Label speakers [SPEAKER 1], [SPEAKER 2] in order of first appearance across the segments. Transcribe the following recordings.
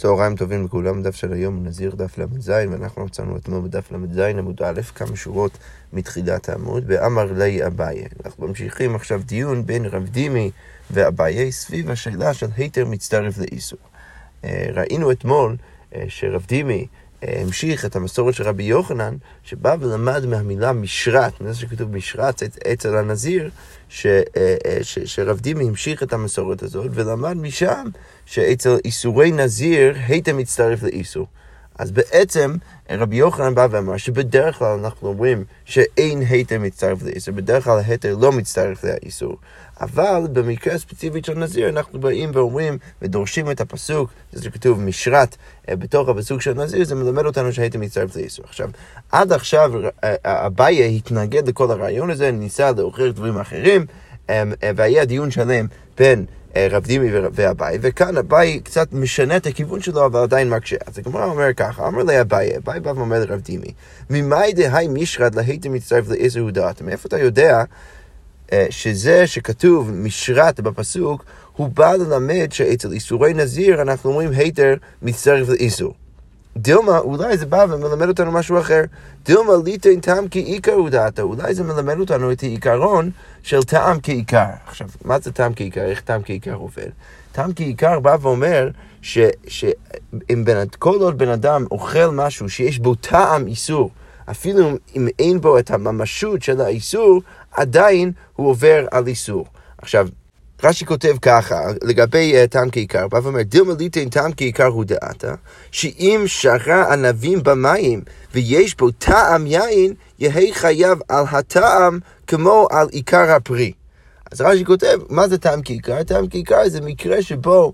[SPEAKER 1] צהריים טובים לכולם, דף של היום נזיר דף ל"ז, ואנחנו מצאנו אתמול בדף ל"ז עמוד א', כמה שורות מתחילת העמוד, באמר לי אביי. אנחנו ממשיכים עכשיו דיון בין רב דימי ואביי סביב השאלה של היתר מצטרף לאיסור. אה, ראינו אתמול אה, שרב דימי אה, המשיך את המסורת של רבי יוחנן, שבא ולמד מהמילה משרת, מזה שכתוב משרת אצל הנזיר, ש, ש, שרב דימי המשיך את המסורת הזאת, ולמד משם שאצל איסורי נזיר, היית מצטרף לאיסור. אז בעצם רבי יוחנן בא ואמר שבדרך כלל אנחנו אומרים שאין היתר מצטרף לאיסור, בדרך כלל ההיתר לא מצטרף לאיסור. אבל במקרה הספציפי של נזיר אנחנו באים ואומרים ודורשים את הפסוק, זה שכתוב משרת אה, בתוך הפסוק של נזיר, זה מלמד אותנו שהיתר מצטרף לאיסור. עכשיו, עד עכשיו אה, אה, אביי התנגד לכל הרעיון הזה, ניסה להוכיח דברים אחרים, והיה דיון שלם בין רב דימי ואביי, וכאן אביי קצת משנה את הכיוון שלו, אבל עדיין מקשה. אז הגמרא אומר ככה, אמר לי אביי, אביי בא ואומר לרב דימי, ממאי דהי משרד להיתם מצטרף לאיזה הודעת? מאיפה אתה יודע אה, שזה שכתוב משרת בפסוק, הוא בא ללמד שאצל איסורי נזיר אנחנו אומרים היתר מצטרף לאיסור. דילמה, אולי זה בא ומלמד אותנו משהו אחר. דילמה ליטן טעם כעיקר הוא דעתו. אולי זה מלמד אותנו את העיקרון של טעם כעיקר. עכשיו, מה זה טעם כעיקר? איך טעם כעיקר עובד? טעם כעיקר בא ואומר שאם כל עוד בן אדם אוכל משהו שיש בו טעם איסור, אפילו אם אין בו את הממשות של האיסור, עדיין הוא עובר על איסור. עכשיו, רש"י כותב ככה, לגבי uh, טעם כעיקר, בא ואומר, דילמה ליטין טעם כעיקר הוא דעתה, שאם שרה ענבים במים ויש בו טעם יין, יהא חייב על הטעם כמו על עיקר הפרי. אז רש"י כותב, מה זה טעם כעיקר? טעם כעיקר זה מקרה שבו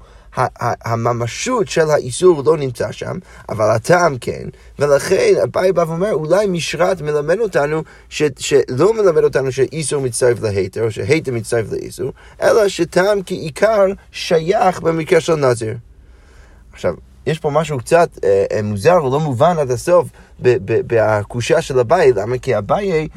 [SPEAKER 1] הממשות של האיסור לא נמצא שם, אבל הטעם כן, ולכן אביי בא ואומר, אולי משרת מלמד אותנו, ש, שלא מלמד אותנו שאיסור מצטרף להיתר, או שהיתר מצטרף לאיסור, אלא שטעם כעיקר שייך במקרה של נזיר. עכשיו, יש פה משהו קצת אה, אה מוזר או לא מובן עד הסוף בקושה של אביי, למה? כי אביי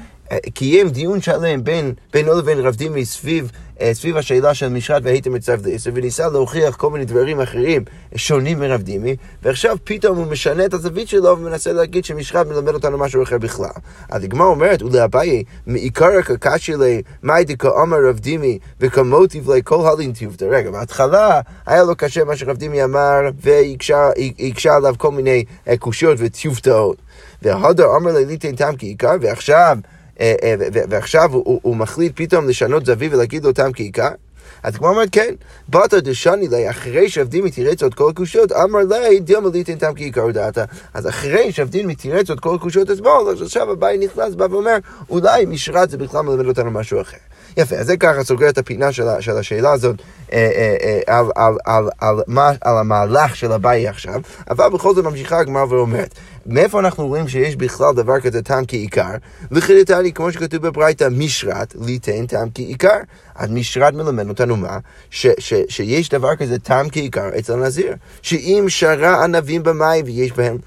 [SPEAKER 1] קיים דיון שלם בין, בינו לבין רב דימי סביב, אה, סביב השאלה של משרת והייתם מצטרף לעשר, וניסה להוכיח כל מיני דברים אחרים שונים מרב דימי, ועכשיו פתאום הוא משנה את הזווית שלו ומנסה להגיד שמשרת מלמד אותנו משהו אחר בכלל. הגמרא אומרת, ולאביי, מעיקר הקקשי לי, מאי דקאמר רב דימי, וכמוטיב לי כל הלין טיובתא. רגע, בהתחלה היה לו קשה מה שרב דימי אמר, והקשה עליו כל מיני אה, קושיות וטיובתאות. והדר אמר לי ליתן טעם כעיקר, ועכשיו... אה, אה, ועכשיו הוא, הוא מחליט פתאום לשנות זווית ולהגיד טעם כעיקר? אז כמו אומרת, כן, באת דשני לי, אחרי שעבדים מתירץ עוד כל הקושיות, אמר לי, דילמה ליתן טעם כעיקר דעתה. אז אחרי שעבדים מתירץ עוד כל הקושיות אתמול, אז עכשיו הבעי נכנס, בא ואומר, אולי משרת זה בכלל מלמד אותנו משהו אחר. יפה, אז זה ככה סוגר את הפינה של, של השאלה הזאת אה, אה, אה, על, על, על, על, על, על המהלך של אביי עכשיו, אבל בכל זאת ממשיכה הגמרא ואומרת, מאיפה אנחנו רואים שיש בכלל דבר כזה טעם כעיקר? וחידתני, כמו שכתוב בברייתא, משרת ליתן טעם כעיקר. אז משרת מלמד אותנו מה? ש, ש, שיש דבר כזה טעם כעיקר אצל הנזיר. שאם שרה ענבים במים ויש בהם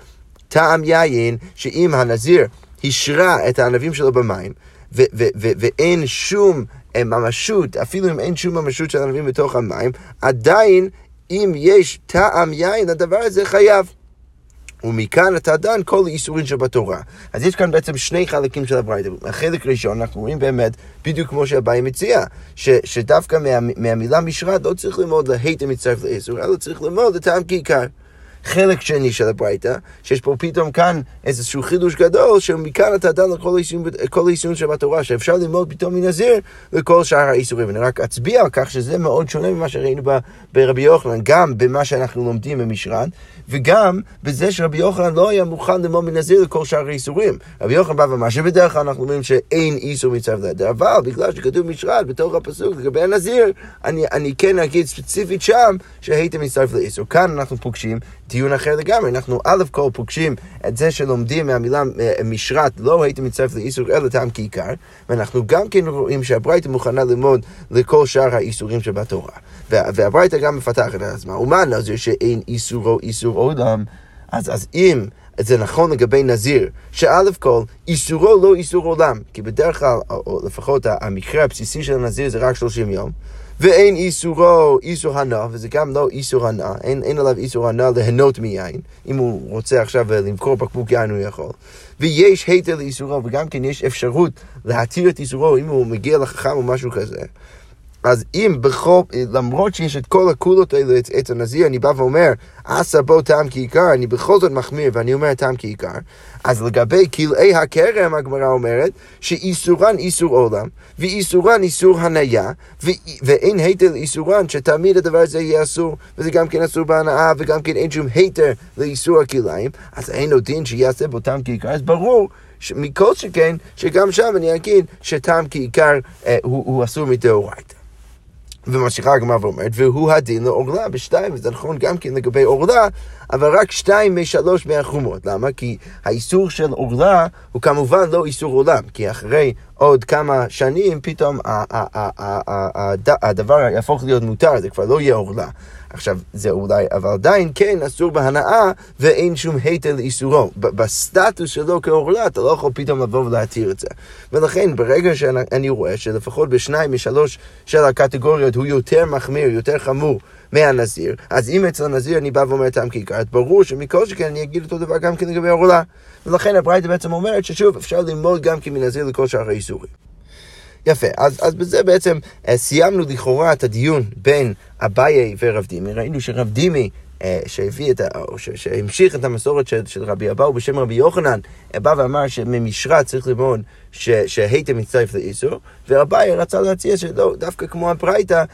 [SPEAKER 1] טעם יין, שאם הנזיר השרה את הענבים שלו במים, ו- ו- ו- ואין שום ממשות, אפילו אם אין שום ממשות של ענבים בתוך המים, עדיין אם יש טעם יין, הדבר הזה חייב. ומכאן אתה דן כל האיסורים שבתורה. אז יש כאן בעצם שני חלקים של הברייתא. החלק ראשון, אנחנו רואים באמת, בדיוק כמו שהבאי מציע, ש, שדווקא מה, מהמילה משרת לא צריך ללמוד להיטם מצטרף לאיסור, אלא צריך ללמוד לטעם כעיקר. חלק שני של הברייתא, שיש פה פתאום כאן איזשהו חידוש גדול, שמכאן אתה דן לכל האיסורים שבתורה, שאפשר ללמוד פתאום מנזיר לכל שאר האיסורים. אני רק אצביע על כך שזה מאוד שונה ממה שראינו ברבי יוחנן, גם במה שאנחנו לומדים במשרד, וגם בזה שרבי יוחנן לא היה מוכן ללמוד מנזיר לכל שאר האיסורים. רבי יוחנן בא ואמר שבדרך כלל אנחנו אומרים שאין איסור מצו לידר, אבל בגלל שכתוב משרד בתוך הפסוק לגבי הנזיר, אני, אני כן אגיד ספציפית שם שהייתם מצטרף לאיסור. כאן אנחנו פוגשים דיון אחר לגמרי. אנחנו א' כל פוגשים את זה שלומדים מהמילה אה, משרת, לא הייתם מצטרף לאיסור אלא טעם כעיקר, ואנחנו גם כן רואים שהברייתא מוכנה ללמוד לכל שאר האיסורים שבתורה. והברייתא גם מפתחת את עצמה. ומה נזיר שאין איסור או איסור עולם? אז, אז אם זה נכון לגבי נזיר, שא' כל, איסורו לא איסור עולם, כי בדרך כלל, או לפחות המקרה הבסיסי של הנזיר זה רק 30 יום, ואין איסורו איסור הנאה, וזה גם לא איסור הנאה, אין, אין עליו איסור הנאה ליהנות מיין. אם הוא רוצה עכשיו למכור בקבוק יין הוא יכול. ויש היתר לאיסורו, וגם כן יש אפשרות להתיר את איסורו אם הוא מגיע לחכם או משהו כזה. אז אם בכל, למרות שיש את כל הקולות האלה את הנזיר, אני בא ואומר, עשה בו טעם כעיקר, אני בכל זאת מחמיר ואני אומר טעם כעיקר, אז לגבי כלאי הכרם, הגמרא אומרת, שאיסורן איסור עולם, ואיסורן איסור הניה, ואין היתר לאיסורן, שתמיד הדבר הזה יהיה אסור, וזה גם כן אסור בהנאה, וגם כן אין שום היתר לאיסור הכלאיים, אז אין עוד דין שיעשה בו טעם כעיקר, אז ברור מכל שכן, שגם שם אני אגיד שטעם כעיקר אה, הוא, הוא אסור מדאורייתא. וממשיכה הגמרא ואומרת, והוא הדין לעורלה בשתיים, וזה נכון גם כן לגבי עורלה, אבל רק שתיים משלוש מהחומות. למה? כי האיסור של עורלה הוא כמובן לא איסור עולם, כי אחרי עוד כמה שנים פתאום הדבר יהפוך להיות מותר, זה כבר לא יהיה עורלה. עכשיו, זה אולי, אבל עדיין כן אסור בהנאה ואין שום היטל לאיסורו. בסטטוס שלו כעורלה, אתה לא יכול פתאום לבוא ולהתיר את זה. ולכן, ברגע שאני רואה שלפחות בשניים משלוש של הקטגוריות הוא יותר מחמיר, יותר חמור, מהנזיר, אז אם אצל הנזיר אני בא ואומר טעם כיכר, אז ברור שמכל שכן אני אגיד אותו דבר גם כן לגבי עורלה. ולכן הברייתא בעצם אומרת ששוב, אפשר ללמוד גם כמנזיר לכל שאר האיסורים. יפה, אז, אז בזה בעצם אה, סיימנו לכאורה את הדיון בין אביי ורב דימי. ראינו שרב דימי שהביא את ה... או שהמשיך את המסורת של, של רבי אבאו בשם רבי יוחנן, אה, בא ואמר שממשרה צריך ללמוד שהייתם מצטרף לאיסור, ורבי רצה להציע שלא, דווקא כמו הברייתא,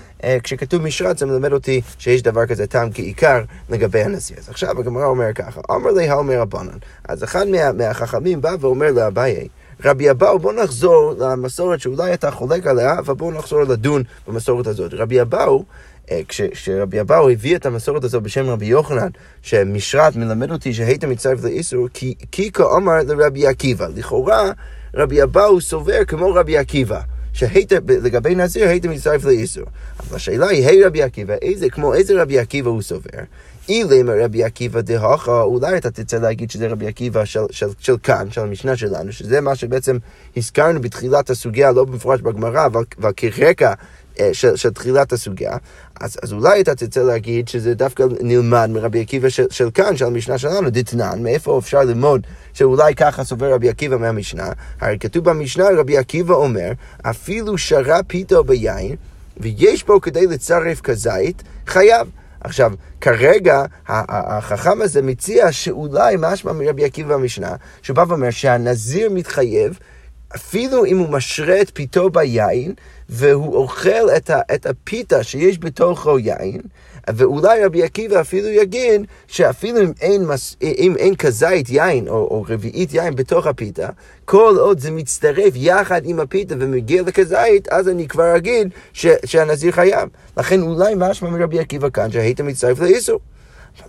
[SPEAKER 1] כשכתוב משרה זה מלמד אותי שיש דבר כזה טעם כעיקר לגבי הנשיא. אז עכשיו הגמרא אומר ככה, אמר לי האומר רבנן. אז אחד מה, מהחכמים בא ואומר לאביי, רבי אבאו, בוא נחזור למסורת שאולי אתה חולק עליה, אבל בוא נחזור לדון במסורת הזאת. רבי אבאו, אה, כשרבי אבאו הביא את המסורת הזאת בשם רבי יוחנן, שמשרת מלמד אותי שהיית מצטרף לאיסור, כי, כי כאמר לרבי עקיבא. לכאורה, רבי אבאו סובר כמו רבי עקיבא. שהיית, לגבי נזיר היית מצטרף לאיסור. אבל השאלה היא, היי רבי עקיבא, איזה, כמו איזה רבי עקיבא הוא סובר? אילם רבי עקיבא דהכה, אולי אתה תצא להגיד שזה רבי עקיבא של, של, של כאן, של המשנה שלנו, שזה מה שבעצם הזכרנו בתחילת הסוגיה, לא במפורש בגמרא, אבל, אבל כרקע של, של תחילת הסוגיה, אז, אז אולי אתה תצא להגיד שזה דווקא נלמד מרבי עקיבא של, של כאן, של המשנה שלנו, דתנן, מאיפה אפשר ללמוד שאולי ככה סובר רבי עקיבא מהמשנה? הרי כתוב במשנה, רבי עקיבא אומר, אפילו שרה פיתו ביין, ויש בו כדי לצרף כזית, חייב. עכשיו, כרגע החכם הזה מציע שאולי משמע מרבי עקיבא במשנה, שהוא בא ואומר שהנזיר מתחייב, אפילו אם הוא משרה את פיתו ביין, והוא אוכל את, ה, את הפיתה שיש בתוכו יין, ואולי רבי עקיבא אפילו יגיד שאפילו אם אין, מס, אם אין כזית יין או, או רביעית יין בתוך הפיתה, כל עוד זה מצטרף יחד עם הפיתה ומגיע לכזית, אז אני כבר אגיד ש, שהנזיר חייב. לכן אולי משמע מרבי עקיבא כאן שהיית מצטרף לאיסור.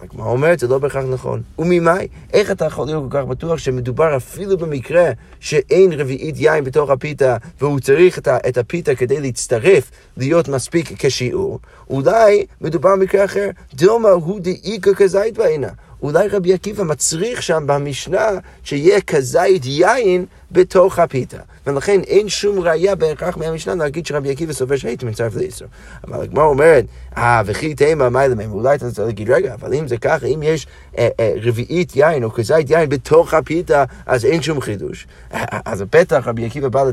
[SPEAKER 1] הגמרא אומרת, זה לא בהכרח נכון. וממאי? איך אתה יכול להיות כל כך בטוח שמדובר אפילו במקרה שאין רביעית יין בתוך הפיתה והוא צריך את הפיתה כדי להצטרף להיות מספיק כשיעור? אולי מדובר במקרה אחר, דילמה הוא דאיכא כזית בעינה. אולי רבי עקיבא מצריך שם במשנה שיהיה כזית יין בתוך הפיתה. ולכן אין שום ראייה בהכרח מהמשנה להגיד שרבי עקיבא סובר שהייתי מצטרף לאיסור. אבל הגמרא אומרת, אה, וכי תימא מה למם, אולי אתה צריך להגיד, רגע, אבל אם זה ככה, אם יש אה, אה, רביעית יין או כזית יין בתוך הפיתה, אז אין שום חידוש. אה אז בטח רבי עקיבא בא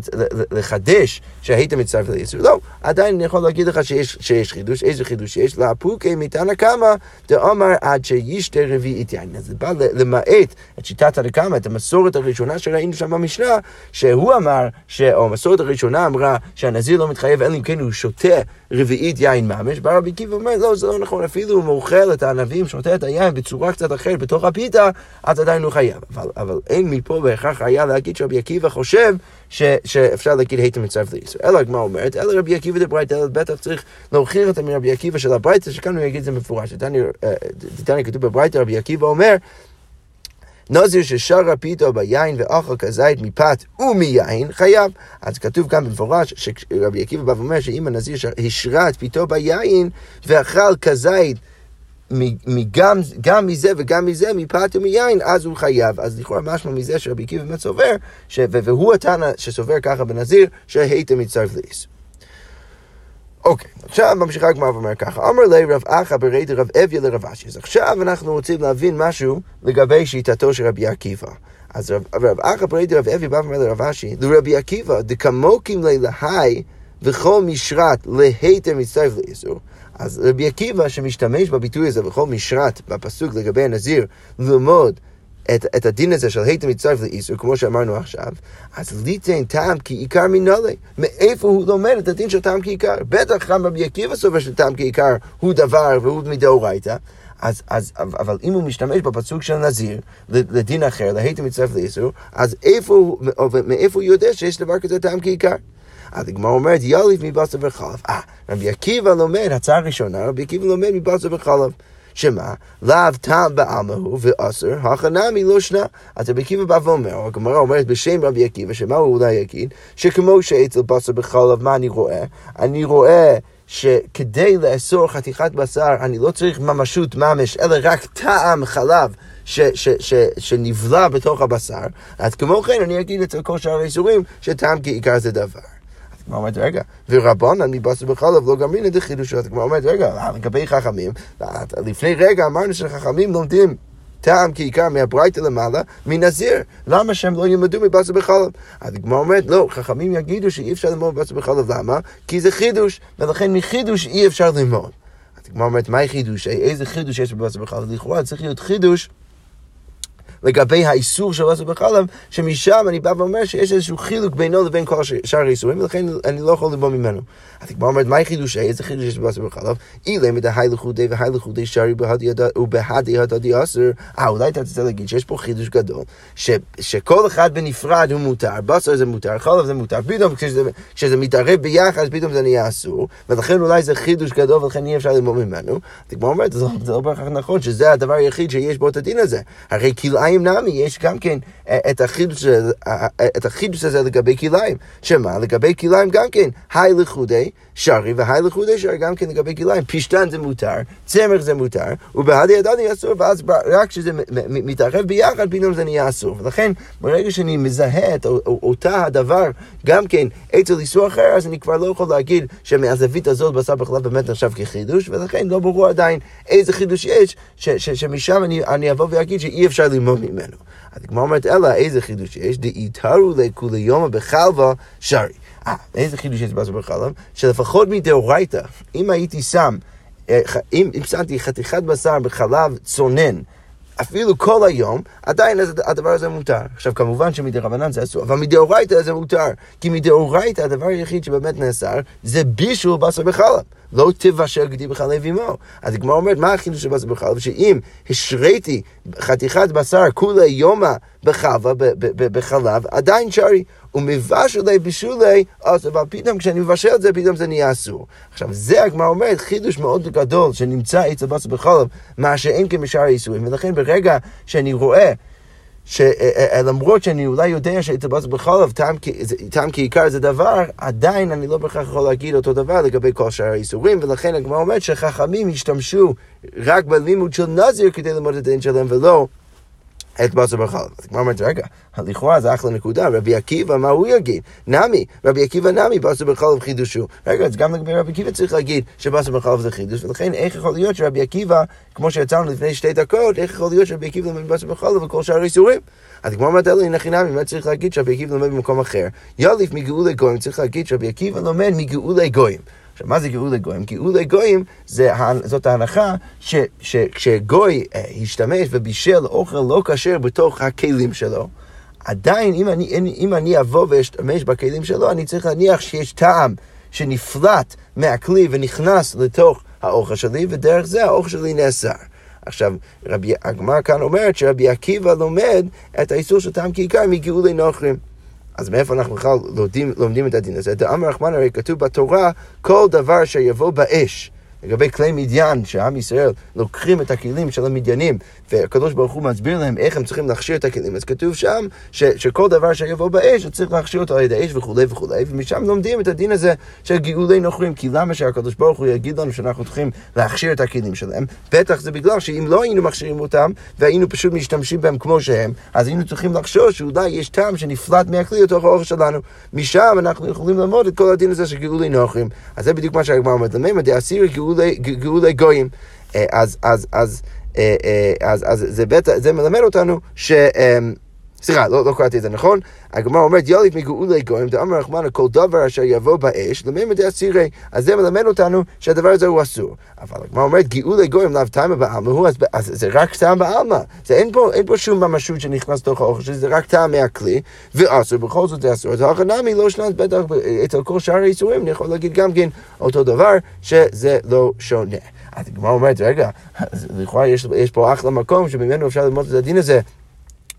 [SPEAKER 1] לחדש שהיית מצטרף לאיסור. לא, עדיין אני יכול להגיד לך שיש, שיש חידוש, איזה חידוש יש? לאפוקי מתנא קמא דאמר עד שישתה רביעית יין. אז זה בא למעט את שיטת הנקמה, את המסורת הראשונה שראינו שם במשנה, שהוא אמר, ש... או המסורת הראשונה אמרה שהנזיר לא מתחייב אלא אם כן הוא שותה רביעית יין ממש, בא רבי עקיבא ואומר, לא, זה לא נכון, אפילו הוא מוכל את הענבים, שותה את היין בצורה קצת אחרת בתוך הפיתה, אז עדיין הוא חייב. אבל, אבל אין מפה בהכרח היה להגיד שרבי עקיבא חושב ש, שאפשר להגיד הייתם מצטרף לישראל. אלא הגמרא אומרת, אלא רבי עקיבא דברייתא, אלא בטח צריך להוכיח את רבי עקיבא של הברייתא, שכאן הוא יגיד את זה מפורש. דתניא כתוב בברייתא, רבי עקיבא אומר, נזיר ששרה פיתו ביין ואכל כזית מפת ומיין, חייב. אז כתוב כאן במפורש, שרבי עקיבא בא ואומר שאם הנזיר השרה את פיתו ביין ואכל כזית מגם, גם מזה וגם מזה, מפת ומיין, אז הוא חייב. אז לכאורה משמע מזה שרבי עקיבא באמת סובר, והוא התנא שסובר ככה בנזיר, שהיית מצטרף לאיס. אוקיי, עכשיו ממשיכה הגמרא ואומר ככה, אמר לי רב אחא ברי דרב אביה לרב אשי. אז עכשיו אנחנו רוצים להבין משהו לגבי שיטתו של רבי עקיבא. אז רב, אחא ברי דרב אביה בא ואומר לרב אשי, לרבי עקיבא, דקמוקים לי להי וכל משרת להיתר מצטרף לאיסור. אז רבי עקיבא שמשתמש בביטוי הזה וכל משרת בפסוק לגבי הנזיר ללמוד את, את הדין הזה של היתר מצטרף לאיסור, כמו שאמרנו עכשיו, אז ליתן טעם כעיקר מנהלי. מאיפה הוא לומד את הדין של טעם כעיקר? בטח גם רבי עקיבא סובר שטעם כעיקר הוא דבר והוא מדאורייתא. אז, אז, אבל אם הוא משתמש בפסוק של נזיר לדין אחר, להיתר מצטרף לאיסור, אז איפה, מאיפה הוא יודע שיש דבר כזה טעם כעיקר? אז הגמרא אומרת, יליף מבשר וחלב. אה, רבי עקיבא לומד, הצעה ראשונה, רבי עקיבא לומד מבשר וחלב. שמה? לאו טעם בעלמא הוא ואסר, הכנמי לא שנה. אז רבי עקיבא בא ואומר, הגמרא אומרת בשם רבי עקיבא, שמה הוא אולי יגיד? שכמו שאצל בשר בחלב, מה אני רואה? אני רואה שכדי לאסור חתיכת בשר, אני לא צריך ממשות ממש, אלא רק טעם חלב. ש, ש, ש, שנבלע בתוך הבשר, אז כמו כן אני אגיד אצל כל שאר האיסורים שטעם כעיקר זה דבר. הגמרא אומרת, רגע, ורבנן מבשר בחלב לא גמרינא דחידושו. הגמרא אומרת, רגע, לגבי חכמים, לפני רגע אמרנו שחכמים לומדים טעם כעיקר מהברייתא למעלה, מנזיר. למה שהם לא ילמדו מבשר בחלב? אז הגמרא אומרת, לא, חכמים יגידו שאי אפשר ללמוד מבשר בחלב, למה? כי זה חידוש, ולכן מחידוש אי אפשר ללמוד. אז הגמרא אומרת, מהי חידוש? איזה חידוש יש בבשר בחלב? לכאורה צריך להיות חידוש. לגבי האיסור של בשר בחלב, שמשם אני בא ואומר שיש איזשהו חילוק בינו לבין כל שאר האיסורים, ולכן אני לא יכול לבוא ממנו. אז הגמרא אומרת, מהי חידושי? איזה חידוש יש בבשר בחלב? אילם את ההי לחודי והי לחודי שרי ובהדי הדדי אסר. אה, אולי אתה רוצה להגיד שיש פה חידוש גדול, שכל אחד בנפרד הוא מותר, בשר זה מותר, חלב זה מותר, פתאום כשזה מתערב ביחד, פתאום זה נהיה אסור, ולכן אולי זה חידוש גדול ולכן אי אפשר ללמוד ממנו. אז הגמרא אומרת, זה לא בהכרח נכון, שזה הדבר היחיד שיש בו את הדין הזה. הרי כלאיים נמי, יש גם כן את החידוש, את החידוש הזה לגבי כלאיים. שמה? לגבי כלאיים גם כן, היי לחודי שרי והי לחודי שרי גם כן לגבי כלאיים. פשטן זה מותר, צמר זה מותר, ובהדי הדדי אסור, ואז רק כשזה מתערב ביחד, פתאום זה נהיה אסור. ולכן, ברגע שאני מזהה את אותה הדבר, גם כן אצל איסור אחר, אז אני כבר לא יכול להגיד שמהזווית הזאת בשר בכלל באמת נחשב כחידוש, ולכן לא ברור עדיין איזה חידוש יש, שמשם אני, אני אבוא ואגיד שאי אפשר ללמוד ממנו. אז הגמרא אומרת, אלא איזה חידוש יש? דאיתרו לכולי יומא בחלבה שרי. אה, איזה חידוש יש בבשר בחלב? שלפחות מדאורייתא, אם הייתי שם, אה, אם שמתי חתיכת בשר בחלב צונן, אפילו כל היום, עדיין הדבר הזה מותר. עכשיו, כמובן שמדרבנן זה אסור, אבל מדאורייתא זה מותר. כי מדאורייתא הדבר היחיד שבאמת נאסר, זה בישול בשר בחלב. לא תבשל גדי בחלב עמו. אז הגמרא אומרת, מה החידוש של בשר בחלב? שאם השריתי חתיכת בשר כולי יומא בחווה, בחלב, עדיין שרי. ומבשלי בשולי, אז אבל פתאום כשאני מבשל את זה, פתאום זה נהיה אסור. עכשיו, זה הגמרא אומרת, חידוש מאוד גדול שנמצא אצל בשר בחלב, מה שאין כמשאר האיסורים. ולכן ברגע שאני רואה שלמרות שאני אולי יודע בשר בחלב טעם כעיקר זה דבר, עדיין אני לא בהכרח יכול להגיד אותו דבר לגבי כל שאר האיסורים, ולכן הגמרא אומרת שחכמים השתמשו רק בלימוד של נזיר כדי ללמוד את הדין שלהם ולא את בשר בחלב. אז הגמרא אומרת, רגע, לכאורה זה אחלה נקודה, רבי עקיבא, מה הוא יגיד? נמי, רבי עקיבא נמי, בשר בחלב חידושו. רגע, אז גם לגבי רבי עקיבא צריך להגיד שבשר בחלב זה חידוש, ולכן איך יכול להיות שרבי עקיבא, כמו שיצאנו לפני שתי דקות, איך יכול להיות שרבי עקיבא לומד בשר בחלב וכל שאר האיסורים? אז הגמרא אומרת אלא הנה חינמי, מה צריך להגיד שרבי עקיבא לומד במקום אחר? יליף מגאולי גויים, צריך להגיד שרבי עקיבא לומד מגאולי גויים. עכשיו, מה זה גאולי גויים? גאולי גויים זה, זאת ההנחה שכשגוי אה, השתמש ובישל אוכל לא כשר בתוך הכלים שלו, עדיין אם אני, אם אני אבוא ואשתמש בכלים שלו, אני צריך להניח שיש טעם שנפלט מהכלי ונכנס לתוך האוכל שלי, ודרך זה האוכל שלי נאסר. עכשיו, הגמרא כאן אומרת שרבי עקיבא לומד את האיסור של טעם כעיקר מגאולי נוכרים. אז מאיפה אנחנו בכלל לומדים, לומדים את הדין הזה? דאמר רחמן הרי כתוב בתורה, כל דבר שיבוא באש לגבי כלי מדיין, שעם ישראל לוקחים את הכלים של המדיינים, והקדוש ברוך הוא מסביר להם איך הם צריכים להכשיר את הכלים, אז כתוב שם ש, שכל דבר שיבוא באש, הוא צריך להכשיר אותו על ידי אש וכולי וכולי, ומשם לומדים את הדין הזה של גאולי נוכרים, כי למה שהקדוש ברוך הוא יגיד לנו שאנחנו צריכים להכשיר את הכלים שלהם? בטח זה בגלל שאם לא היינו מכשירים אותם, והיינו פשוט משתמשים בהם כמו שהם, אז היינו צריכים לחשוש שאולי יש טעם שנפלט מהכלי לתוך האוכל שלנו. משם אנחנו יכולים ללמוד את כל הדין הזה של גאולי נוכרים. אז זה בדיוק מה שהגמרא אומרת, גאולי גויים. אה, אז, אז, אז, אה, אה, אז, אז זה, בית, זה מלמד אותנו ש... סליחה, לא, לא קראתי את זה נכון. הגמרא אומרת, יוליף מגאולי גויים, דאמר רחמנא, כל דבר אשר יבוא באש, למימא דאסירי. אז זה מלמד אותנו שהדבר הזה הוא אסור. אבל הגמרא אומרת, גאולי גויים לאו תימא בעלמא הוא, אז, אז זה רק טעם בעלמא. זה אין פה, אין פה שום ממשות שנכנס לתוך האוכל שלי, זה רק טעם מהכלי, ואסור, בכל זאת זה אסור. אז הכנמי לא שנת בטח אצל כל שאר האיסורים, אני יכול להגיד גם כן אותו דבר, שזה לא שונה. אז הגמרא אומרת, רגע, לכאורה יש, יש פה אחלה מקום שממנו אפשר ללמוד את הדין הזה.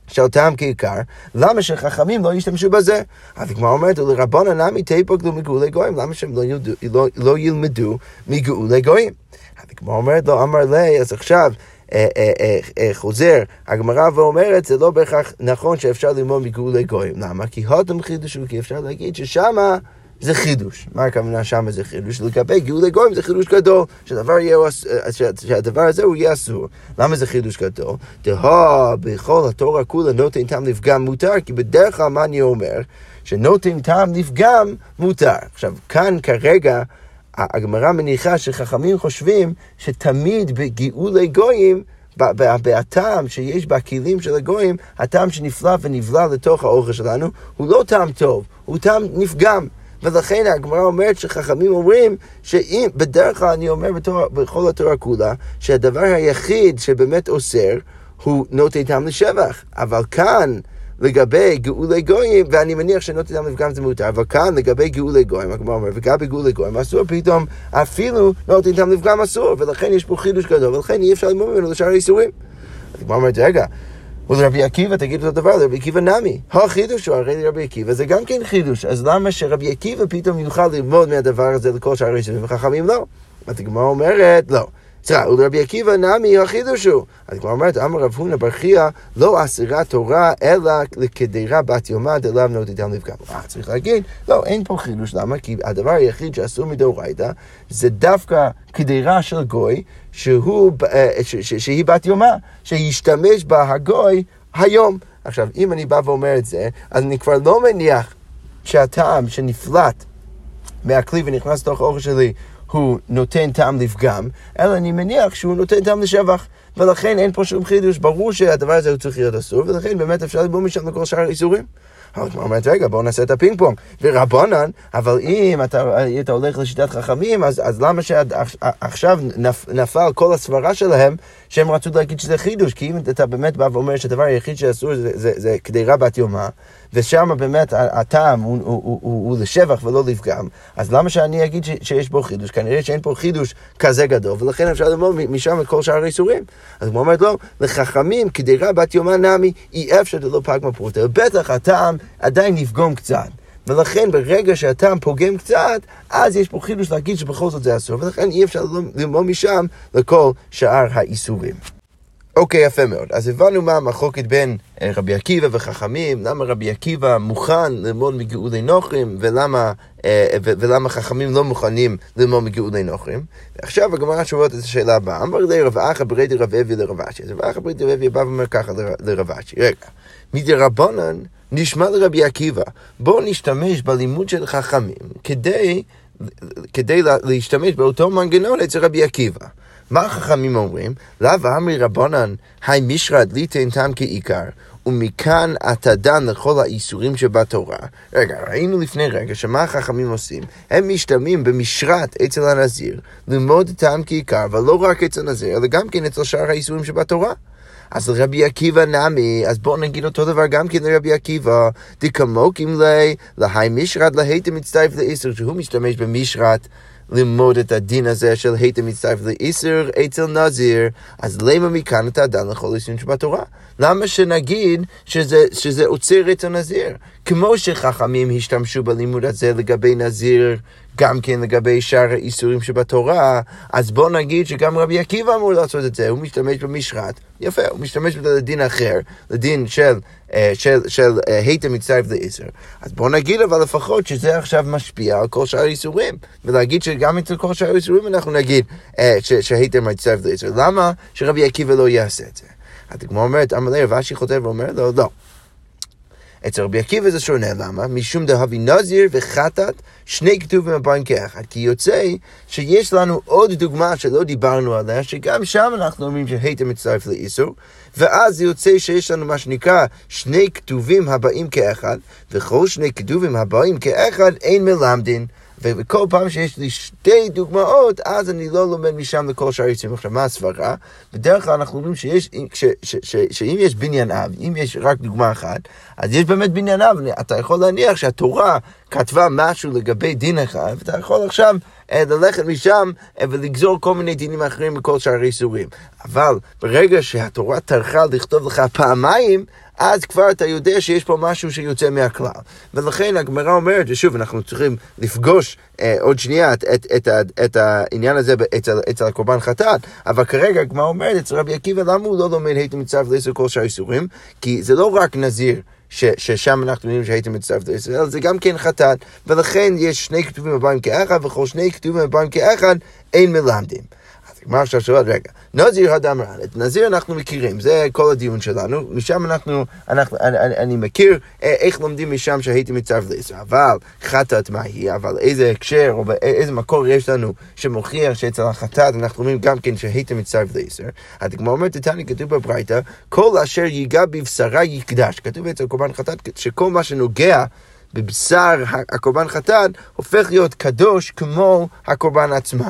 [SPEAKER 1] של טעם כעיקר, למה שחכמים לא ישתמשו בזה? אז הגמרא אומרת, ולרבון נמי תיפגלו מגאולי גויים, למה שהם לא, ילדו, לא, לא ילמדו מגאולי גויים? אז הגמרא אומרת, לא אמר לי, אז עכשיו אה, אה, אה, אה, חוזר הגמרא ואומרת, זה לא בהכרח נכון שאפשר ללמוד מגאולי גויים. למה? כי הודם חידוש, כי אפשר להגיד ששמה... זה חידוש. מה הכוונה שם זה חידוש? לגבי גאולי גויים זה חידוש גדול, שהדבר, יהיה, שהדבר הזה הוא יהיה אסור. למה זה חידוש גדול? דהה בכל התורה כולה נותן טעם לפגם מותר, כי בדרך כלל מה אני אומר? שנותן טעם לפגם מותר. עכשיו, כאן כרגע הגמרא מניחה שחכמים חושבים שתמיד בגאולי גויים בטעם שיש בכלים של הגויים, הטעם שנפלא ונבלע לתוך האוכל שלנו, הוא לא טעם טוב, הוא טעם נפגם. ולכן הגמרא אומרת שחכמים אומרים שאם, בדרך כלל אני אומר בתור, בכל התורה כולה, שהדבר היחיד שבאמת אוסר הוא נוטי טעם לשבח. אבל כאן, לגבי גאולי גויים, ואני מניח שנוטי טעם לפגם זה מותר, אבל כאן לגבי גאולי גויים, הגמרא אומרת, וגם בגאולי גויים אסור פתאום, אפילו נוטי טעם לפגם אסור, ולכן יש פה חידוש גדול, ולכן אי אפשר ללמוד ממנו לשאר האיסורים. הגמרא אומרת, רגע, ולרבי עקיבא תגיד אותו דבר, לרבי עקיבא נמי. החידוש הוא הרי לרבי עקיבא זה גם כן חידוש, אז למה שרבי עקיבא פתאום יוכל ללמוד מהדבר הזה לכל שאר הראשונים וחכמים לא? אז הגמרא אומרת, לא. סליחה, ולרבי עקיבא נמי החידוש הוא. אז הגמרא אומרת, אמר רב הונא בר חייא, לא אסירה תורה אלא לכדירה בת יומא דלאו נותיתם לפגם. אה, צריך להגיד, לא, אין פה חידוש, למה? כי הדבר היחיד שאסור מדאורייתא זה דווקא כדירה של גוי, אה, שהיא בת יומא, שישתמש בה הגוי היום. עכשיו, אם אני בא ואומר את זה, אז אני כבר לא מניח שהטעם שנפלט מהכלי ונכנס לתוך האוכל שלי הוא נותן טעם לפגם, אלא אני מניח שהוא נותן טעם לשבח. ולכן אין פה שום חידוש, ברור שהדבר הזה הוא צריך להיות אסור, ולכן באמת אפשר לבוא משם לכל שאר האיסורים. הגמרא אומרת, רגע, בואו נעשה את הפינג פונג. ורבנן, אבל אם אתה, אתה הולך לשיטת חכמים, אז, אז למה שעכשיו נפ, נפל כל הסברה שלהם, שהם רצו להגיד שזה חידוש? כי אם אתה באמת בא ואומר שהדבר היחיד שאסור זה, זה, זה כדי בת יומא, ושם באמת הטעם הוא, הוא, הוא, הוא, לשבח ולא לפגם, אז למה שאני אגיד ש, שיש בו חידוש? כנראה שאין פה חידוש כזה גדול, ולכן אפשר ללמוד משם את כל שאר האיסורים. אז הוא אומרת, לא, לחכמים כדי בת יומא נמי, אי אפשר דלא פגמה פרוטר. בטח הטעם עדיין נפגום קצת. ולכן ברגע שהטעם פוגם קצת, אז יש פה חידוש להגיד שבכל זאת זה אסור, ולכן אי אפשר ללמוד משם לכל שאר האיסורים. אוקיי, יפה מאוד. אז הבנו מה המחלוקת בין אה, רבי עקיבא וחכמים, למה רבי עקיבא מוכן ללמוד מגאולי נוכרים, ולמה, אה, ולמה חכמים לא מוכנים ללמוד מגאולי נוכרים. ועכשיו הגמרא שואלת את השאלה הבאה, אמר לי רב אחא ברי דרב אבי לרב אשי. אז רב אחא ברי דרב אבי בא ואומר ככה לרב אשי, רגע, מדרבנן נשמע לרבי עקיבא, בואו נשתמש בלימוד של חכמים כדי, כדי להשתמש באותו מנגנון אצל רבי עקיבא. מה החכמים אומרים? לאו אמרי רבנן, היי מישרד ליתן טעם כעיקר, ומכאן אתה דן לכל האיסורים שבתורה. רגע, ראינו לפני רגע שמה החכמים עושים? הם משתמים במשרת אצל הנזיר ללמוד טעם כעיקר, אבל לא רק אצל הנזיר, אלא גם כן אצל שאר האיסורים שבתורה. אז לרבי עקיבא נמי, אז בואו נגיד אותו דבר גם כן לרבי עקיבא, דקמוקים לי, להי משרת להיתם מצטרף לאיסר, שהוא משתמש במשרת. ללמוד את הדין הזה של היית מצטרף לאיסר אצל נזיר, אז למה מכאן אתה דן לכל איסורים שבתורה? למה שנגיד שזה, שזה עוצר אצל נזיר? כמו שחכמים השתמשו בלימוד הזה לגבי נזיר גם כן לגבי שאר האיסורים שבתורה, אז בוא נגיד שגם רבי עקיבא אמור לעשות את זה, הוא משתמש במשחת. יפה, הוא משתמש בדין אחר, לדין של, אה, של, של אה, היתר מצטרף לאיסר. אז בוא נגיד אבל לפחות שזה עכשיו משפיע על כל שאר האיסורים, ולהגיד שגם אצל כל שאר האיסורים אנחנו נגיד אה, שהיתר מצטרף לאיסר. למה שרבי עקיבא לא יעשה את זה? הדגמר אומרת, עמלי רבשי חוטב ואומר לו, לא. אצל רבי עקיבא זה שונה, למה? משום דהבי נזיר וחטאת, שני כתובים הבאים כאחד. כי יוצא שיש לנו עוד דוגמה שלא דיברנו עליה, שגם שם אנחנו אומרים שהיתר מצטרף לאיסור, ואז יוצא שיש לנו מה שנקרא שני כתובים הבאים כאחד, וכל שני כתובים הבאים כאחד אין מלמדין. וכל פעם שיש לי שתי דוגמאות, אז אני לא לומד משם לכל שאר יוצאים. עכשיו, מה הסברה? בדרך כלל אנחנו אומרים שיש, ש, ש, ש, שאם יש בניין אב, אם יש רק דוגמה אחת, אז יש באמת בניין אב. אתה יכול להניח שהתורה כתבה משהו לגבי דין אחד, ואתה יכול עכשיו אה, ללכת משם אה, ולגזור כל מיני דינים אחרים מכל שאר האיסורים. אבל ברגע שהתורה טרחה לכתוב לך פעמיים, אז כבר אתה יודע שיש פה משהו שיוצא מהכלל. ולכן הגמרא אומרת, ושוב, אנחנו צריכים לפגוש אה, עוד שנייה את, את, את, את, העניין הזה אצל, אצל הקורבן חטאת, אבל כרגע הגמרא אומרת אצל רבי עקיבא, למה הוא לא לומד הייתם מצטרף לעשר כל שאר איסורים? כי זה לא רק נזיר. ש, ששם אנחנו יודעים שהייתם מצטרף לישראל, זה גם כן חטאת, ולכן יש שני כתובים הבאים כאחד, וכל שני כתובים הבאים כאחד אין מלמדים. הגמרא עכשיו שואלת, רגע, נזיר הדם רעל, את נזיר אנחנו מכירים, זה כל הדיון שלנו, משם אנחנו, אנחנו אני, אני, אני מכיר אה, איך לומדים משם שהייתי מצטרף לישראל, אבל חטאת מה היא, אבל איזה הקשר או איזה מקור יש לנו שמוכיח שאצל החטאת אנחנו אומרים גם כן שהייתי מצטרף לישראל, הגמרא אומרת, תתני כתוב בברייתא, כל אשר ייגע בבשרה יקדש, כתוב אצל קורבן חטאת, שכל מה שנוגע בבשר הקורבן חטאת הופך להיות קדוש כמו הקורבן עצמה.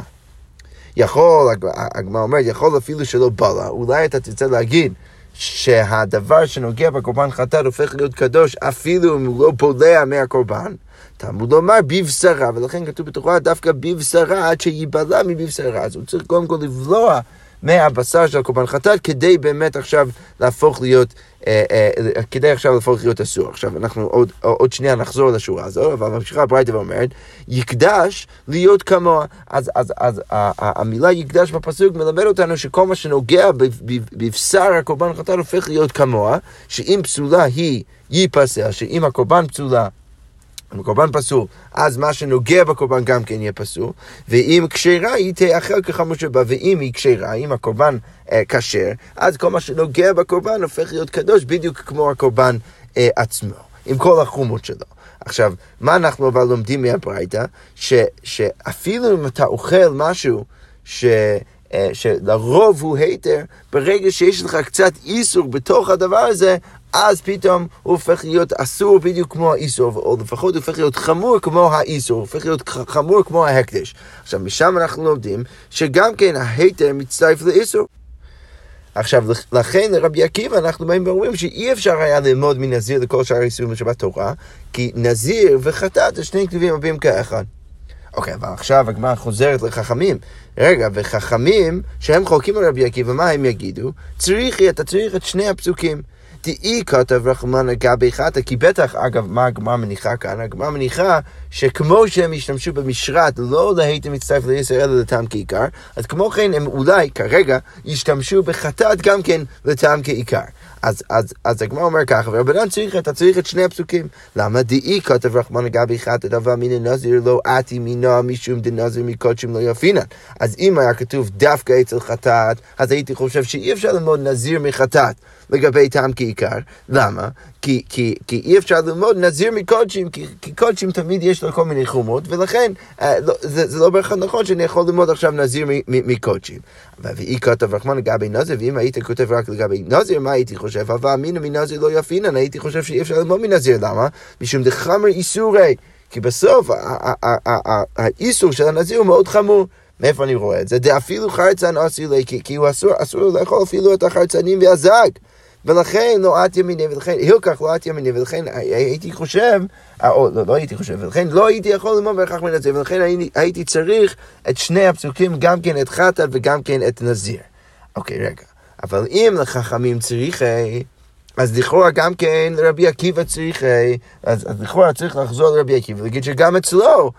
[SPEAKER 1] יכול, הגמרא אומרת, יכול אפילו שלא בא לה, אולי אתה תרצה להגיד שהדבר שנוגע בקורבן חטאת הופך להיות קדוש אפילו אם הוא לא בולע מהקורבן. תלמוד לומר בבשרה, ולכן כתוב בתורה דווקא בבשרה עד שייבלע מבבשרה. אז הוא צריך קודם כל לבלוע מהבשר של הקורבן חטאת, כדי באמת עכשיו להפוך להיות, אה, אה, כדי עכשיו להפוך להיות אסור. עכשיו, אנחנו עוד, עוד שנייה נחזור לשורה הזו, אבל ממשיכה הברייתא ואומרת, יקדש להיות כמוה. אז, אז, אז המילה יקדש בפסוק מלמד אותנו שכל מה שנוגע בבשר הקורבן חטאת הופך להיות כמוה, שאם פסולה היא ייפסל, שאם הקורבן פסולה הקורבן פסול, אז מה שנוגע בקורבן גם כן יהיה פסול, ואם כשרה היא תאכל כחמור שבה, ואם היא כשרה, אם הקורבן אה, כשר, אה, אז כל מה שנוגע בקורבן הופך להיות קדוש בדיוק כמו הקורבן אה, עצמו, עם כל החומות שלו. עכשיו, מה אנחנו אבל לומדים מהברייתא? שאפילו אם אתה אוכל משהו ש... אה, שלרוב הוא היתר, ברגע שיש לך קצת איסור בתוך הדבר הזה, אז פתאום הוא הופך להיות אסור בדיוק כמו האיסור, או לפחות הוא הופך להיות חמור כמו האיסור, הוא הופך להיות חמור כמו ההקדש. עכשיו, משם אנחנו לומדים שגם כן ההיתר מצטרף לאיסור. עכשיו, לכן לרבי עקיבא אנחנו באים ואומרים שאי אפשר היה ללמוד מנזיר לכל שאר האיסורים בשבת תורה, כי נזיר וחטאת זה שני כתובים רבים כאחד. אוקיי, אבל עכשיו הגמרא חוזרת לחכמים. רגע, וחכמים שהם חולקים על רבי עקיבא, מה הם יגידו? צריכי, אתה צריך את שני הפסוקים. דאי כתב רחמנא גבי חטא, כי בטח, אגב, מה הגמרא מניחה כאן? הגמרא מניחה שכמו שהם השתמשו במשרת לא להייתם מצטרף לישראל אלא לטעם כעיקר, אז כמו כן הם אולי כרגע ישתמשו בחטאת גם כן לטעם כעיקר. אז, אז, אז הגמרא אומר ככה, ורבנן צריך, אתה צריך את שני הפסוקים. למה דאי כתב רחמנא גבי חטא דבה מן הנזיר לא עתי מינו משום דנזיר מקודשים לא יפינן. אז אם היה כתוב דווקא אצל חטאת, אז הייתי חושב שאי אפשר ללמוד נזיר מחטאת. לגבי טעם כעיקר. למה? כי, כי, כי אי אפשר ללמוד נזיר מקודשים, כי, כי קודשים תמיד יש לו כל מיני חומות, ולכן אה, לא, זה, זה לא בהכרח נכון שאני יכול ללמוד עכשיו נזיר מקודשים. ואי כתב רחמן לגבי נזיר, ואם הייתי כותב רק לגבי נזיר, מה הייתי חושב? אבל אמינא מנזיר לא יפינן, הייתי חושב שאי אפשר ללמוד מנזיר, למה? משום דחמר איסורי. כי בסוף האיסור של הנזיר הוא מאוד חמור. מאיפה אני רואה את זה? דאפילו חרצן אסיר לי, כי הוא אסור, אסור לאכול אפילו את החרצנים והזג. ולכן לא את ימיני, ולכן הילקח לא את ימיני, ולכן הייתי חושב, אה, או לא, לא הייתי חושב, ולכן לא הייתי יכול ללמוד בהכרח מנזיר, ולכן הייתי צריך את שני הפסוקים, גם כן את חטאת וגם כן את נזיר. אוקיי, רגע. אבל אם לחכמים צריכי, אז לכאורה גם כן לרבי עקיבא צריכי, אז, אז לכאורה צריך לחזור לרבי עקיבא ולהגיד שגם אצלו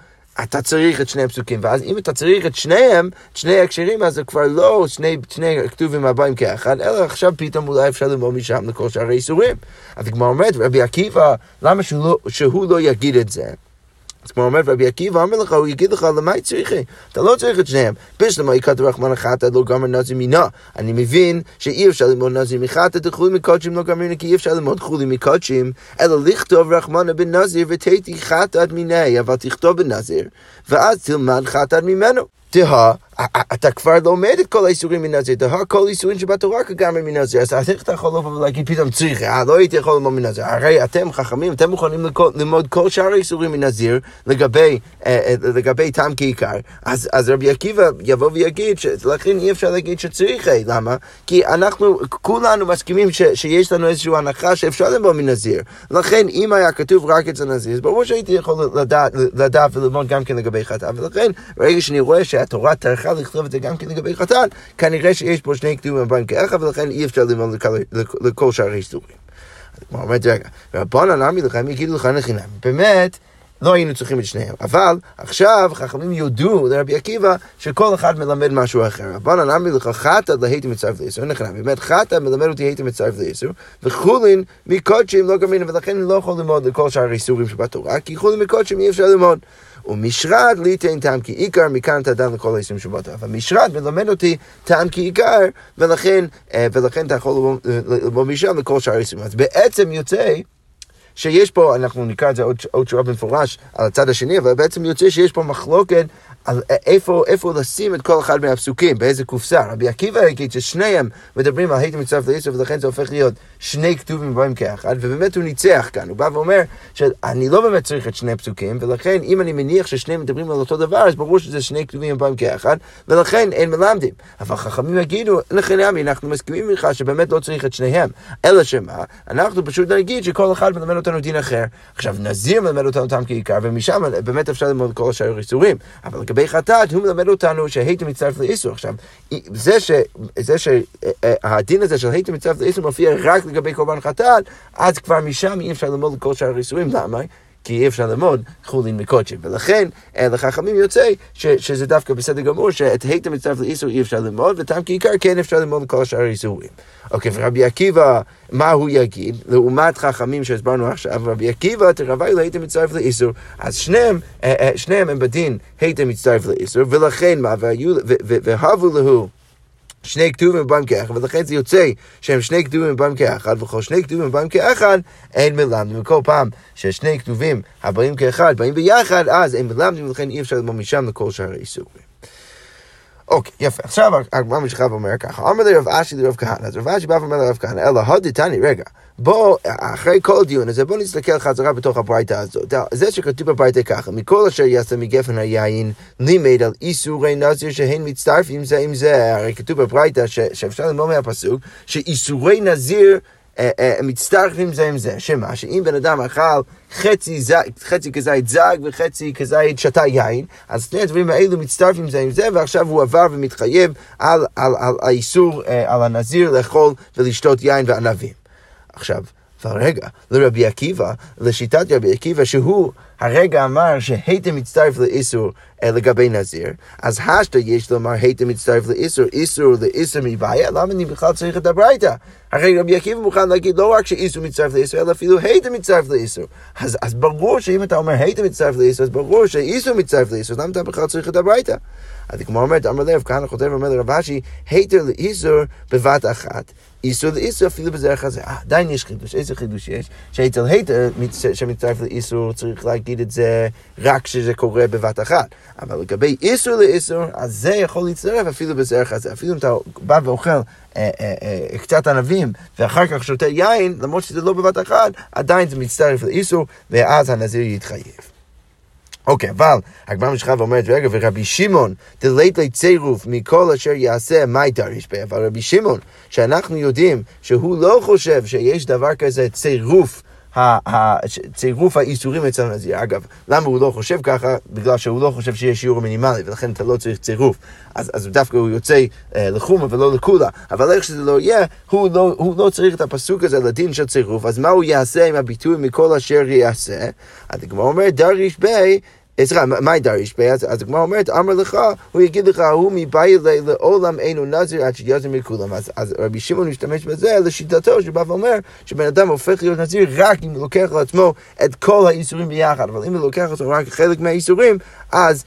[SPEAKER 1] אתה צריך את שני הפסוקים, ואז אם אתה צריך את שניהם, את שני ההקשרים, אז זה כבר לא שני, שני הכתובים הבאים כאחד, אלא עכשיו פתאום אולי אפשר ללמוד משם לכל שאר האיסורים. אז הגמרא אומרת, רבי עקיבא, למה שהוא לא, שהוא לא יגיד את זה? אז כמו אומר רבי עקיבא, אומר לך, הוא יגיד לך, למה היא צריכה? אתה לא צריך את שניהם. בשלמה יקד רחמן אחת, לא גמר נזי מינה. אני מבין שאי אפשר ללמוד נזי מחטא, דחולי מקודשים לא גמרינה, כי אי אפשר ללמוד חולי מקודשים, אלא לכתוב רחמנה בן נזיר ותהי חטאת מיני, אבל תכתוב בנזיר, ואז תלמד חטאת ממנו. תהה, אתה כבר לומד את כל האיסורים מנזיר, תהה כל איסורים שבתורה כגמרי מנזיר, אז איך אתה יכול לבוא ולהגיד פתאום צריך, אה, לא הייתי יכול ללמוד מנזיר, הרי אתם חכמים, אתם מוכנים ללמוד כל שאר האיסורים מנזיר לגבי, אה, אה, לגבי טעם כעיקר, אז, אז רבי עקיבא יבוא ויגיד, לכן אי אפשר להגיד שצריך, למה? כי אנחנו כולנו מסכימים ש, שיש לנו איזושהי הנחה שאפשר ללמוד מנזיר, לכן אם היה כתוב רק אצל נזיר, אז ברור שהייתי יכול לדעת, לדעת וללמוד גם כן לגבי חטא, ולכן ברגע שאני רואה שהתורה טרחה לכתוב את זה גם כן לגבי חתן, כנראה שיש פה שני כתובים כאחד, ולכן אי אפשר ללמוד לכל שאר ההיסטוריה. כמו אומרת, רגע, רבנן אמרי לכם יגידו לך לחינם. באמת, לא היינו צריכים את שניהם. אבל עכשיו חכמים יודו לרבי עקיבא שכל אחד מלמד משהו אחר. רבנן אמרי לך חטא להייתי מצטרף ליסור, נכנע, באמת חטא מלמד אותי הייתי מצטרף ליסור, וחולין מקודשים לא גמינה, ולכן אני לא יכול ללמוד לכל שאר האיסורים שבתורה, כי חולין מקודשים אי אפשר ללמוד. ומשרד ליתן טעם כי עיקר, מכאן אתה דן לכל העשרים שבתו. אבל משרד מלמד אותי טעם כי עיקר, ולכן, אה, ולכן אתה יכול ללמוד משם לכל שאר העשרים. אז בעצם יוצא... שיש פה, אנחנו נקרא את זה עוד, עוד שורה במפורש על הצד השני, אבל בעצם יוצא שיש פה מחלוקת על איפה, איפה לשים את כל אחד מהפסוקים, באיזה קופסה. רבי עקיבא יגיד ששניהם מדברים על הייתם מצטרף ליסוף, ולכן זה הופך להיות שני כתובים בהם כאחד, ובאמת הוא ניצח כאן. הוא בא ואומר שאני לא באמת צריך את שני פסוקים, ולכן אם אני מניח ששניהם מדברים על אותו דבר, אז ברור שזה שני כתובים בהם כאחד, ולכן אין מלמדים. אבל חכמים יגידו, לכן עמי, אנחנו מסכימים איתך שבאמת לא צריך את שניהם. אלא שמה, אנחנו פשוט נגיד שכל אחד מלמד אותנו דין אחר. עכשיו, נזיר מלמד אותנו טעם כעיקר, ומשם באמת אפשר ללמוד כל השאר חטאת, הוא מלמד אותנו שהייתם מצטרף לאיסור. עכשיו, זה, ש, זה שהדין הזה של הייתם מצטרף לאיסור מופיע רק לגבי קורבן חטאת, אז כבר משם אי אפשר ללמוד כל שאר האיסורים. למה? כי אי אפשר ללמוד חולין מקודשים. ולכן לחכמים יוצא ש, שזה דווקא בסדר גמור, שאת היתם מצטרף לאיסור אי אפשר ללמוד, וטעם כעיקר כן אפשר ללמוד כל שאר האיסורים. אוקיי, ורבי עקיבא, מה הוא יגיד? לעומת חכמים שהסברנו עכשיו, רבי עקיבא, תרווי לו הייתם מצטרף לאיסור. אז שניהם, אה, אה, שניהם הם בדין הייתם מצטרף לאיסור, ולכן מה, והבו להו שני כתובים בהם כאחד, ולכן זה יוצא שהם שני כתובים בהם כאחד, וכל שני כתובים בהם כאחד, אין מלמדים. וכל פעם ששני כתובים הבאים כאחד באים ביחד, אז אין מלמדים, ולכן אי אפשר ללמוד משם לכל שאר האיסורים. אוקיי, יפה. עכשיו הגמרא ממשיכה ואומר ככה, אמר לרב אשי לרב כהנא, אז רב אשי בא ואומר לרב כהנא, אלא הודיתני, רגע, בוא, אחרי כל הדיון הזה, בוא נסתכל חזרה בתוך הברייתא הזאת. זה שכתוב בברייתא ככה, מכל אשר יעשה מגפן היין, לימד על איסורי נזיר שהן מצטרפים זה עם זה. הרי כתוב בברייתא שאפשר ללמוד מהפסוק, שאיסורי נזיר אה, אה, מצטרפים זה עם זה, שמה? שאם בן אדם אכל חצי, ז... חצי כזית זג וחצי כזית שתה יין, אז שני הדברים האלו מצטרפים זה עם זה, ועכשיו הוא עבר ומתחייב על, על, על האיסור, אה, על הנזיר לאכול ולשתות יין וענבים. עכשיו, אבל רגע, לרבי עקיבא, לשיטת רבי עקיבא, שהוא הרגע אמר שהייתם מצטרף לאיסור אה, לגבי נזיר, אז השתא יש לומר הייתם מצטרף לאיסור, איסור לאיסור מבעיה, למה אני בכלל צריך את הברייתא? הרי רבי עקיבא מוכן להגיד לא רק שאיסור מצטרף לאיסור, אלא אפילו הייתם מצטרף לאיסור. אז, אז ברור שאם אתה אומר הייתם מצטרף לאיסור, אז ברור שאיסור מצטרף לאיסור, למה אתה בכלל צריך את הברייתא? אז כמו אומרת, אמר לב, כהנא כותב ואומר לרב אשי, היתר לאיסור בבת אחת. איסור לאיסור אפילו בדרך הזה. אה, עדיין יש חידוש. איזה חידוש יש? שאצל היתר שמצטרף לאיסור צריך להגיד את זה רק כשזה קורה בבת אחת. אבל לגבי איסור לאיסור, אז זה יכול להצטרף אפילו בדרך הזה. אפילו אם אתה בא ואוכל אה, אה, קצת ענבים ואחר כך שותה יין, למרות שזה לא בבת אחת, עדיין זה מצטרף לאיסור, ואז הנזיר יתחייב. אוקיי, אבל הגמרא משכה ואומרת, רגע, ורבי שמעון, דלית לי צירוף מכל אשר יעשה, מה יתריש בה? אבל רבי שמעון, שאנחנו יודעים שהוא לא חושב שיש דבר כזה צירוף. צירוף האיסורים אצל הנזיר. אגב, למה הוא לא חושב ככה? בגלל שהוא לא חושב שיש שיעור מינימלי, ולכן אתה לא צריך צירוף. אז, אז דווקא הוא יוצא אה, לחומה ולא לקולה. אבל איך שזה לא יהיה, הוא לא, הוא לא צריך את הפסוק הזה לדין של צירוף. אז מה הוא יעשה עם הביטוי מכל אשר יעשה? אז הגמרא אומרת, דריש בי סליחה, מה דריש בי? אז הגמרא אומרת, אמר לך, הוא יגיד לך, הוא מבית לעולם אינו נזיר עד שיזר מכולם. אז רבי שמעון משתמש בזה לשיטתו, שבא ואומר שבן אדם הופך להיות נזיר רק אם הוא לוקח לעצמו את כל האיסורים ביחד, אבל אם הוא לוקח לעצמו רק חלק מהאיסורים, אז,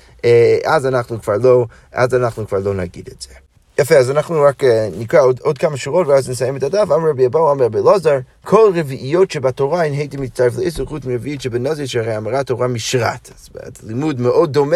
[SPEAKER 1] אז אנחנו כבר לא, אז אנחנו כבר לא נגיד את זה. יפה, אז אנחנו רק אה, נקרא עוד, עוד כמה שורות ואז נסיים את הדף. אמר רבי אבאו, אמר רבי אלעזר, כל רביעיות שבתורה הן הייתי מצטרף לאיסור חוץ מרביעית שבנזיר שהרי אמרה תורה משרת. אז לימוד מאוד דומה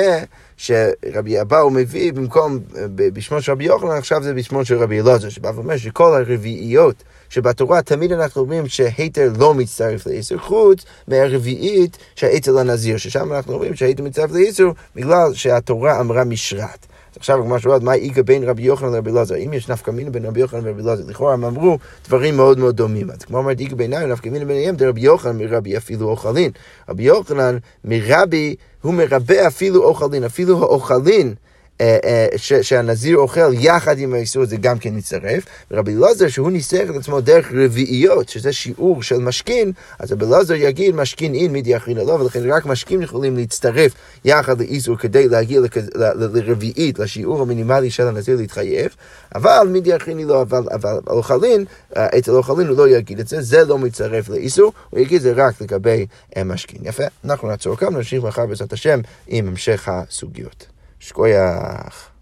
[SPEAKER 1] שרבי אבאו מביא במקום, אה, בשמו של רבי יוחנן, עכשיו זה בשמו של רבי אלעזר, שבא ואומר שכל הרביעיות שבתורה תמיד אנחנו אומרים שהיתר לא מצטרף לאיסור חוץ מהרביעית שהיתר לנזיר, ששם אנחנו אומרים שהיתר מצטרף לאיסור בגלל שהתורה אמרה משרת. עכשיו הגמרא שואלת, מה איגה בין רבי יוחנן לרבי אלעזר? אם יש נפקא מינה בין רבי יוחנן לרבי אלעזר, לכאורה הם אמרו דברים מאוד מאוד דומים. אז כמו אומרת, איגה ביניים, נפקא מינה ביניהם, דרבי יוחנן מרבי אפילו אוכלין. רבי יוחנן מרבי, הוא מרבה אפילו אוכלין, אפילו האוכלין. אה, אה, שהנזיר אוכל יחד עם האיסור זה גם כן מצטרף. ורבי אלעזר שהוא ניסח את עצמו דרך רביעיות, שזה שיעור של משכין, אז רבי אלעזר יגיד משכין אין מידי אחרין לו, ולכן רק משכין יכולים להצטרף יחד לאיסור כדי להגיע לרביעית, לשיעור המינימלי של הנזיר להתחייב, אבל מידי אחרין לא, אבל אוכלין, אה, אצל אוכלין הוא לא יגיד את זה, זה לא מצטרף לאיסור, הוא יגיד זה רק לגבי משכין. יפה, אנחנו נעצור כאן, נמשיך מחר בעזרת השם עם המשך הסוגיות. שכוייח.